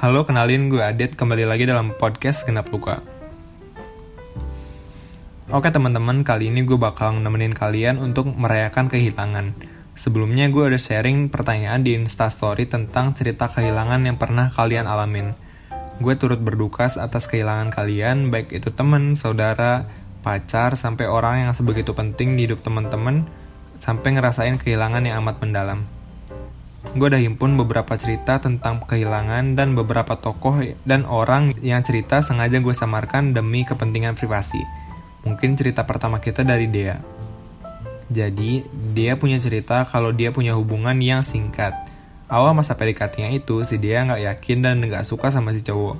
Halo, kenalin gue Adit, kembali lagi dalam podcast Genap Luka. Oke teman-teman, kali ini gue bakal nemenin kalian untuk merayakan kehilangan. Sebelumnya gue udah sharing pertanyaan di Instastory tentang cerita kehilangan yang pernah kalian alamin. Gue turut berduka atas kehilangan kalian, baik itu temen, saudara, pacar, sampai orang yang sebegitu penting di hidup teman-teman, sampai ngerasain kehilangan yang amat mendalam gue udah himpun beberapa cerita tentang kehilangan dan beberapa tokoh dan orang yang cerita sengaja gue samarkan demi kepentingan privasi. Mungkin cerita pertama kita dari Dea. Jadi, dia punya cerita kalau dia punya hubungan yang singkat. Awal masa pdkt itu, si Dea nggak yakin dan nggak suka sama si cowok.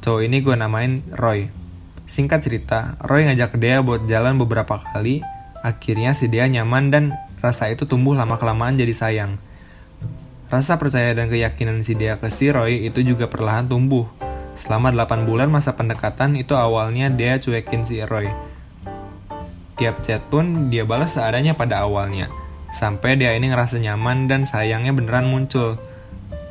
Cowok ini gue namain Roy. Singkat cerita, Roy ngajak Dea buat jalan beberapa kali. Akhirnya si Dea nyaman dan rasa itu tumbuh lama-kelamaan jadi sayang Rasa percaya dan keyakinan si Dea ke si Roy itu juga perlahan tumbuh. Selama 8 bulan masa pendekatan itu awalnya dia cuekin si Roy. Tiap chat pun dia balas seadanya pada awalnya. Sampai dia ini ngerasa nyaman dan sayangnya beneran muncul.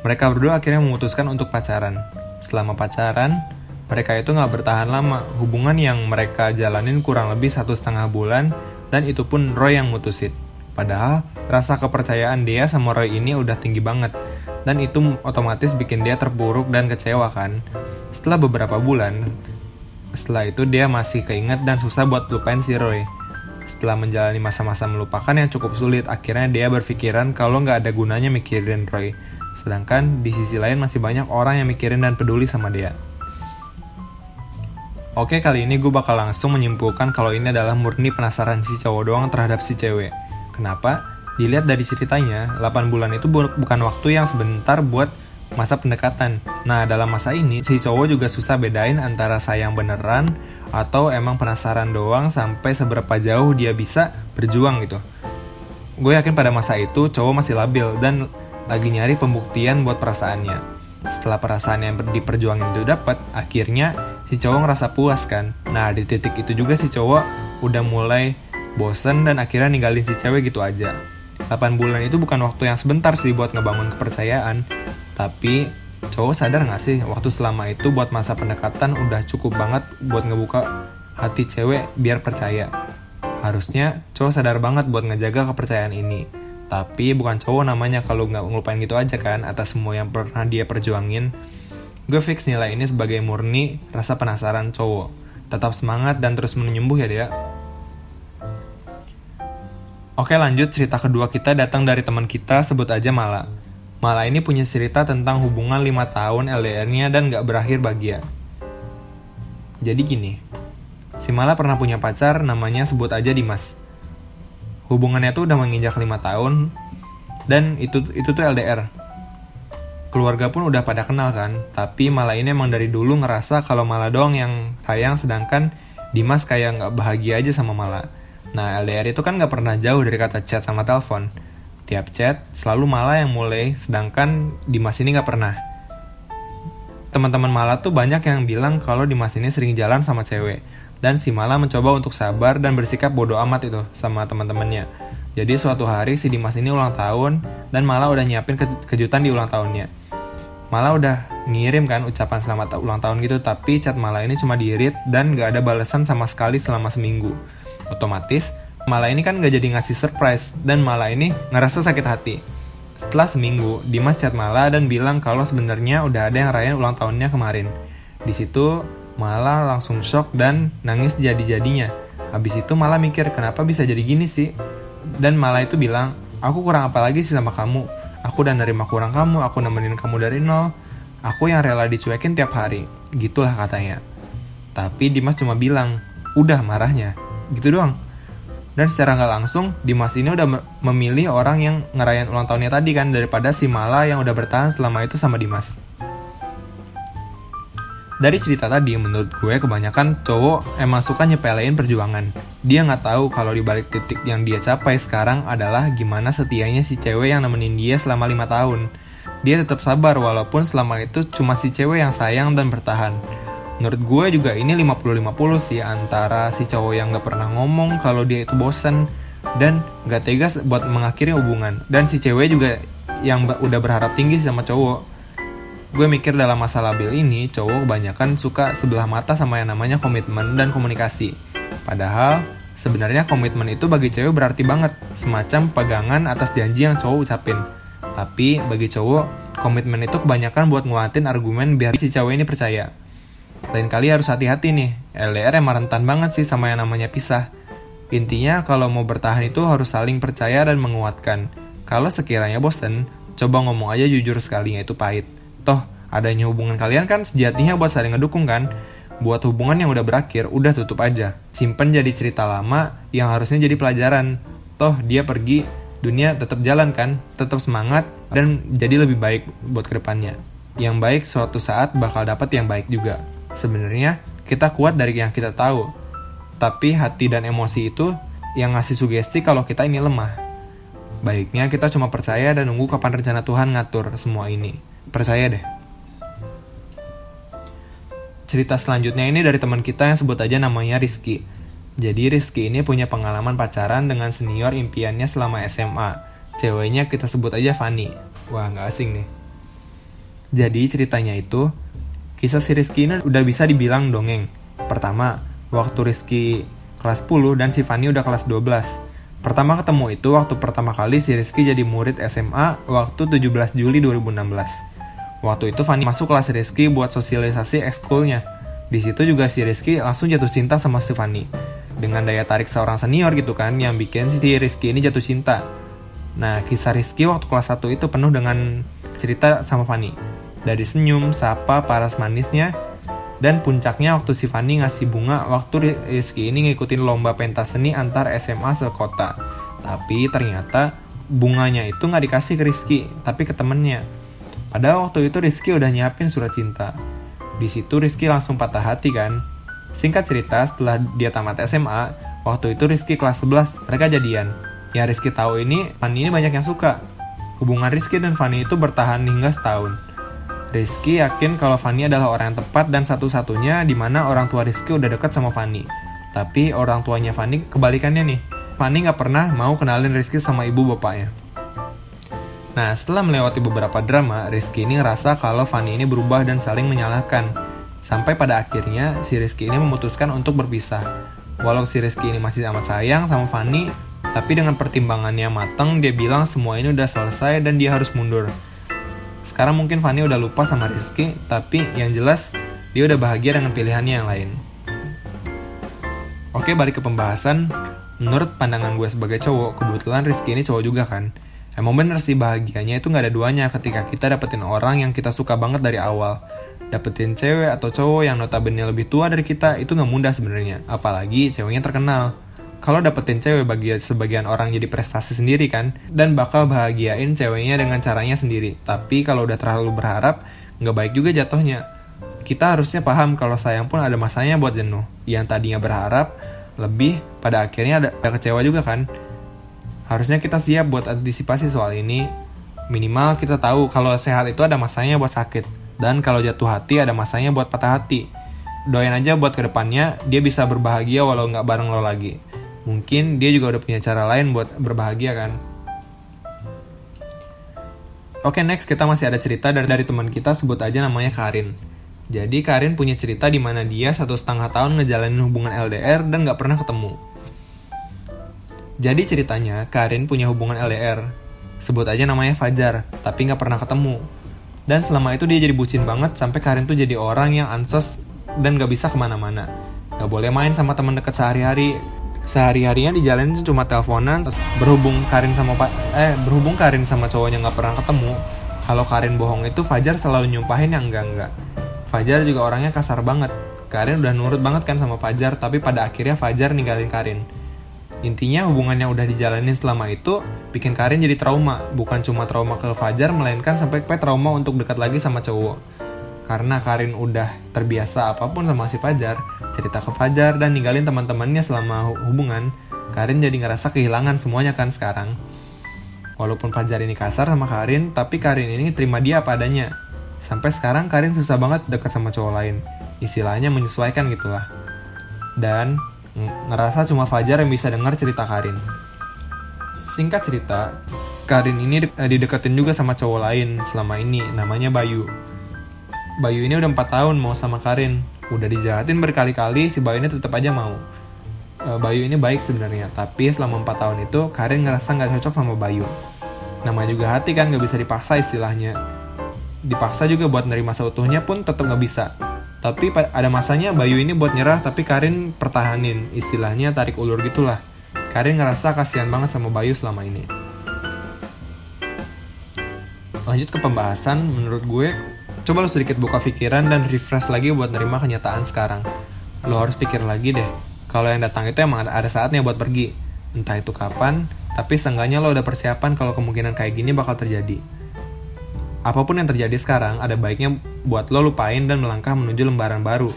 Mereka berdua akhirnya memutuskan untuk pacaran. Selama pacaran, mereka itu nggak bertahan lama. Hubungan yang mereka jalanin kurang lebih satu setengah bulan, dan itu pun Roy yang mutusin. Padahal rasa kepercayaan dia sama Roy ini udah tinggi banget dan itu otomatis bikin dia terpuruk dan kecewa kan. Setelah beberapa bulan, setelah itu dia masih keinget dan susah buat lupain si Roy. Setelah menjalani masa-masa melupakan yang cukup sulit, akhirnya dia berpikiran kalau nggak ada gunanya mikirin Roy. Sedangkan di sisi lain masih banyak orang yang mikirin dan peduli sama dia. Oke, kali ini gue bakal langsung menyimpulkan kalau ini adalah murni penasaran si cowok doang terhadap si cewek Kenapa? Dilihat dari ceritanya, 8 bulan itu bukan waktu yang sebentar buat masa pendekatan. Nah, dalam masa ini, si cowok juga susah bedain antara sayang beneran atau emang penasaran doang sampai seberapa jauh dia bisa berjuang gitu. Gue yakin pada masa itu cowok masih labil dan lagi nyari pembuktian buat perasaannya. Setelah perasaan yang diperjuangin itu dapat, akhirnya si cowok ngerasa puas kan. Nah, di titik itu juga si cowok udah mulai bosen dan akhirnya ninggalin si cewek gitu aja. 8 bulan itu bukan waktu yang sebentar sih buat ngebangun kepercayaan, tapi cowok sadar gak sih waktu selama itu buat masa pendekatan udah cukup banget buat ngebuka hati cewek biar percaya. Harusnya cowok sadar banget buat ngejaga kepercayaan ini. Tapi bukan cowok namanya kalau nggak ngelupain gitu aja kan atas semua yang pernah dia perjuangin. Gue fix nilai ini sebagai murni rasa penasaran cowok. Tetap semangat dan terus menyembuh ya dia. Oke lanjut cerita kedua kita datang dari teman kita sebut aja Mala. Mala ini punya cerita tentang hubungan 5 tahun LDR-nya dan gak berakhir bahagia. Jadi gini, si Mala pernah punya pacar namanya sebut aja Dimas. Hubungannya tuh udah menginjak 5 tahun dan itu itu tuh LDR. Keluarga pun udah pada kenal kan, tapi Mala ini emang dari dulu ngerasa kalau Mala doang yang sayang sedangkan Dimas kayak gak bahagia aja sama Mala Nah, LDR itu kan gak pernah jauh dari kata chat sama telepon. Tiap chat, selalu Mala yang mulai, sedangkan Dimas ini gak pernah. Teman-teman Mala tuh banyak yang bilang kalau Dimas ini sering jalan sama cewek. Dan si Mala mencoba untuk sabar dan bersikap bodoh amat itu sama teman-temannya. Jadi suatu hari si Dimas ini ulang tahun dan Mala udah nyiapin ke kejutan di ulang tahunnya. Mala udah ngirim kan ucapan selamat ulang tahun gitu, tapi chat Mala ini cuma diirit dan gak ada balasan sama sekali selama seminggu. Otomatis, Mala ini kan gak jadi ngasih surprise, dan Mala ini ngerasa sakit hati. Setelah seminggu, Dimas chat Mala dan bilang kalau sebenarnya udah ada yang rayain ulang tahunnya kemarin. Di situ, Mala langsung shock dan nangis jadi-jadinya. Habis itu Mala mikir kenapa bisa jadi gini sih? Dan Mala itu bilang, aku kurang apa lagi sih sama kamu? Aku udah nerima kurang kamu, aku nemenin kamu dari nol. Aku yang rela dicuekin tiap hari. Gitulah katanya. Tapi Dimas cuma bilang, udah marahnya gitu doang. Dan secara nggak langsung Dimas ini udah memilih orang yang ngerayain ulang tahunnya tadi kan daripada si Mala yang udah bertahan selama itu sama Dimas. Dari cerita tadi menurut gue kebanyakan cowok emang suka nyepelein perjuangan. Dia nggak tahu kalau di balik titik yang dia capai sekarang adalah gimana setianya si cewek yang nemenin dia selama lima tahun. Dia tetap sabar walaupun selama itu cuma si cewek yang sayang dan bertahan menurut gue juga ini 50-50 sih antara si cowok yang gak pernah ngomong kalau dia itu bosen dan gak tegas buat mengakhiri hubungan dan si cewek juga yang udah berharap tinggi sama cowok gue mikir dalam masa labil ini, cowok kebanyakan suka sebelah mata sama yang namanya komitmen dan komunikasi. Padahal, sebenarnya komitmen itu bagi cewek berarti banget, semacam pegangan atas janji yang cowok ucapin. Tapi, bagi cowok, komitmen itu kebanyakan buat nguatin argumen biar si cewek ini percaya. Lain kali harus hati-hati nih, LDR emang rentan banget sih sama yang namanya pisah. Intinya, kalau mau bertahan itu harus saling percaya dan menguatkan. Kalau sekiranya bosen, coba ngomong aja jujur sekali, itu pahit. Toh, adanya hubungan kalian kan sejatinya buat saling ngedukung kan? Buat hubungan yang udah berakhir, udah tutup aja. Simpen jadi cerita lama yang harusnya jadi pelajaran. Toh, dia pergi, dunia tetap jalan kan? Tetap semangat, dan jadi lebih baik buat ke depannya. Yang baik suatu saat bakal dapat yang baik juga. Sebenarnya, kita kuat dari yang kita tahu. Tapi hati dan emosi itu yang ngasih sugesti kalau kita ini lemah. Baiknya kita cuma percaya dan nunggu kapan rencana Tuhan ngatur semua ini. Percaya deh. Cerita selanjutnya ini dari teman kita yang sebut aja namanya Rizky. Jadi Rizky ini punya pengalaman pacaran dengan senior impiannya selama SMA. Ceweknya kita sebut aja Fanny. Wah, nggak asing nih. Jadi ceritanya itu, kisah si Rizky ini udah bisa dibilang dongeng. Pertama, waktu Rizky kelas 10 dan si Fanny udah kelas 12. Pertama ketemu itu waktu pertama kali si Rizky jadi murid SMA waktu 17 Juli 2016. Waktu itu Fanny masuk kelas Rizky buat sosialisasi ekskulnya. Di situ juga si Rizky langsung jatuh cinta sama si Fanny. Dengan daya tarik seorang senior gitu kan, yang bikin si Rizky ini jatuh cinta. Nah, kisah Rizky waktu kelas 1 itu penuh dengan cerita sama Fanny. Dari senyum, sapa, paras manisnya, dan puncaknya waktu si Fanny ngasih bunga waktu Rizky ini ngikutin lomba pentas seni antar SMA sekota. Tapi ternyata bunganya itu nggak dikasih ke Rizky, tapi ke temennya. Padahal waktu itu Rizky udah nyiapin surat cinta. Di situ Rizky langsung patah hati kan. Singkat cerita, setelah dia tamat SMA, waktu itu Rizky kelas 11, mereka jadian. Yang Rizky tahu ini, Fanny ini banyak yang suka. Hubungan Rizky dan Fanny itu bertahan hingga setahun. Rizky yakin kalau Fanny adalah orang yang tepat dan satu-satunya di mana orang tua Rizky udah dekat sama Fanny. Tapi orang tuanya Fanny kebalikannya nih. Fanny nggak pernah mau kenalin Rizky sama ibu bapaknya. Nah, setelah melewati beberapa drama, Rizky ini ngerasa kalau Fanny ini berubah dan saling menyalahkan. Sampai pada akhirnya, si Rizky ini memutuskan untuk berpisah. Walau si Rizky ini masih amat sayang sama Fanny, tapi dengan pertimbangannya matang, dia bilang semua ini udah selesai dan dia harus mundur. Sekarang mungkin Fanny udah lupa sama Rizky, tapi yang jelas dia udah bahagia dengan pilihannya yang lain. Oke, balik ke pembahasan. Menurut pandangan gue sebagai cowok, kebetulan Rizky ini cowok juga kan. Emang bener sih bahagianya itu gak ada duanya ketika kita dapetin orang yang kita suka banget dari awal. Dapetin cewek atau cowok yang notabene lebih tua dari kita itu gak mudah sebenarnya, apalagi ceweknya terkenal. Kalau dapetin cewek bagi sebagian orang jadi prestasi sendiri kan, dan bakal bahagiain ceweknya dengan caranya sendiri. Tapi kalau udah terlalu berharap, gak baik juga jatuhnya. Kita harusnya paham kalau sayang pun ada masanya buat jenuh. Yang tadinya berharap, lebih pada akhirnya ada, ada kecewa juga kan Harusnya kita siap buat antisipasi soal ini. Minimal kita tahu kalau sehat itu ada masanya buat sakit. Dan kalau jatuh hati ada masanya buat patah hati. Doain aja buat ke depannya dia bisa berbahagia walau nggak bareng lo lagi. Mungkin dia juga udah punya cara lain buat berbahagia kan. Oke next kita masih ada cerita dari, dari teman kita sebut aja namanya Karin. Jadi Karin punya cerita di mana dia satu setengah tahun ngejalanin hubungan LDR dan nggak pernah ketemu. Jadi ceritanya, Karin punya hubungan LDR. Sebut aja namanya Fajar, tapi nggak pernah ketemu. Dan selama itu dia jadi bucin banget sampai Karin tuh jadi orang yang ansos dan gak bisa ke mana-mana. Gak boleh main sama teman dekat sehari-hari. Sehari-harinya di jalan cuma teleponan. Berhubung Karin sama pak eh berhubung Karin sama cowoknya nggak pernah ketemu. Kalau Karin bohong itu Fajar selalu nyumpahin yang enggak-enggak. Fajar juga orangnya kasar banget. Karin udah nurut banget kan sama Fajar, tapi pada akhirnya Fajar ninggalin Karin. Intinya hubungan yang udah dijalanin selama itu bikin Karin jadi trauma. Bukan cuma trauma ke Fajar, melainkan sampai ke trauma untuk dekat lagi sama cowok. Karena Karin udah terbiasa apa pun sama si Fajar, cerita ke Fajar dan ninggalin teman-temannya selama hubungan, Karin jadi ngerasa kehilangan semuanya kan sekarang. Walaupun Fajar ini kasar sama Karin, tapi Karin ini terima dia apa adanya. Sampai sekarang Karin susah banget dekat sama cowok lain. Istilahnya menyesuaikan gitulah. Dan ngerasa cuma Fajar yang bisa dengar cerita Karin. Singkat cerita, Karin ini eh, dideketin juga sama cowok lain selama ini, namanya Bayu. Bayu ini udah 4 tahun mau sama Karin. Udah dijahatin berkali-kali, si Bayu ini tetap aja mau. E, Bayu ini baik sebenarnya, tapi selama 4 tahun itu Karin ngerasa nggak cocok sama Bayu. Nama juga hati kan nggak bisa dipaksa istilahnya. Dipaksa juga buat nerima seutuhnya pun tetap nggak bisa. Tapi ada masanya Bayu ini buat nyerah tapi Karin pertahanin, istilahnya tarik ulur gitulah. Karin ngerasa kasihan banget sama Bayu selama ini. Lanjut ke pembahasan, menurut gue Coba lu sedikit buka pikiran dan refresh lagi buat nerima kenyataan sekarang. Lo harus pikir lagi deh, kalau yang datang itu emang ada saatnya buat pergi. Entah itu kapan, tapi seenggaknya lo udah persiapan kalau kemungkinan kayak gini bakal terjadi. Apa pun yang terjadi sekarang, ada baiknya buat lo lupain dan melangkah menuju lembaran baru.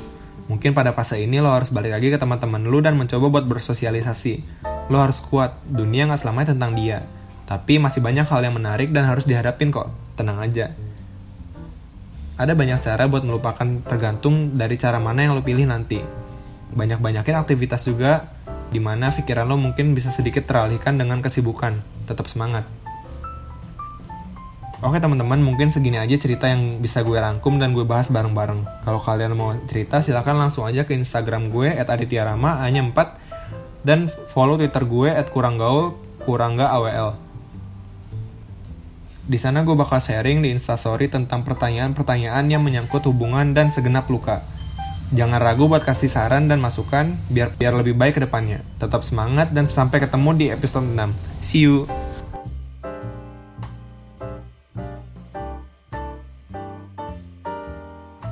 Mungkin pada fase ini lo harus balik lagi ke teman-teman lo dan mencoba buat bersosialisasi. Lo harus kuat, dunia nggak selamanya tentang dia. Tapi masih banyak hal yang menarik dan harus dihadapin kok, tenang aja ada banyak cara buat melupakan tergantung dari cara mana yang lo pilih nanti. Banyak-banyakin aktivitas juga di mana pikiran lo mungkin bisa sedikit teralihkan dengan kesibukan. Tetap semangat. Oke teman-teman, mungkin segini aja cerita yang bisa gue rangkum dan gue bahas bareng-bareng. Kalau kalian mau cerita, silahkan langsung aja ke Instagram gue @adityarama hanya 4 dan follow Twitter gue @kuranggaul kurangga awl. Di sana gue bakal sharing di instastory tentang pertanyaan-pertanyaan yang menyangkut hubungan dan segenap luka. Jangan ragu buat kasih saran dan masukan biar biar lebih baik ke depannya. Tetap semangat dan sampai ketemu di episode 6. See you.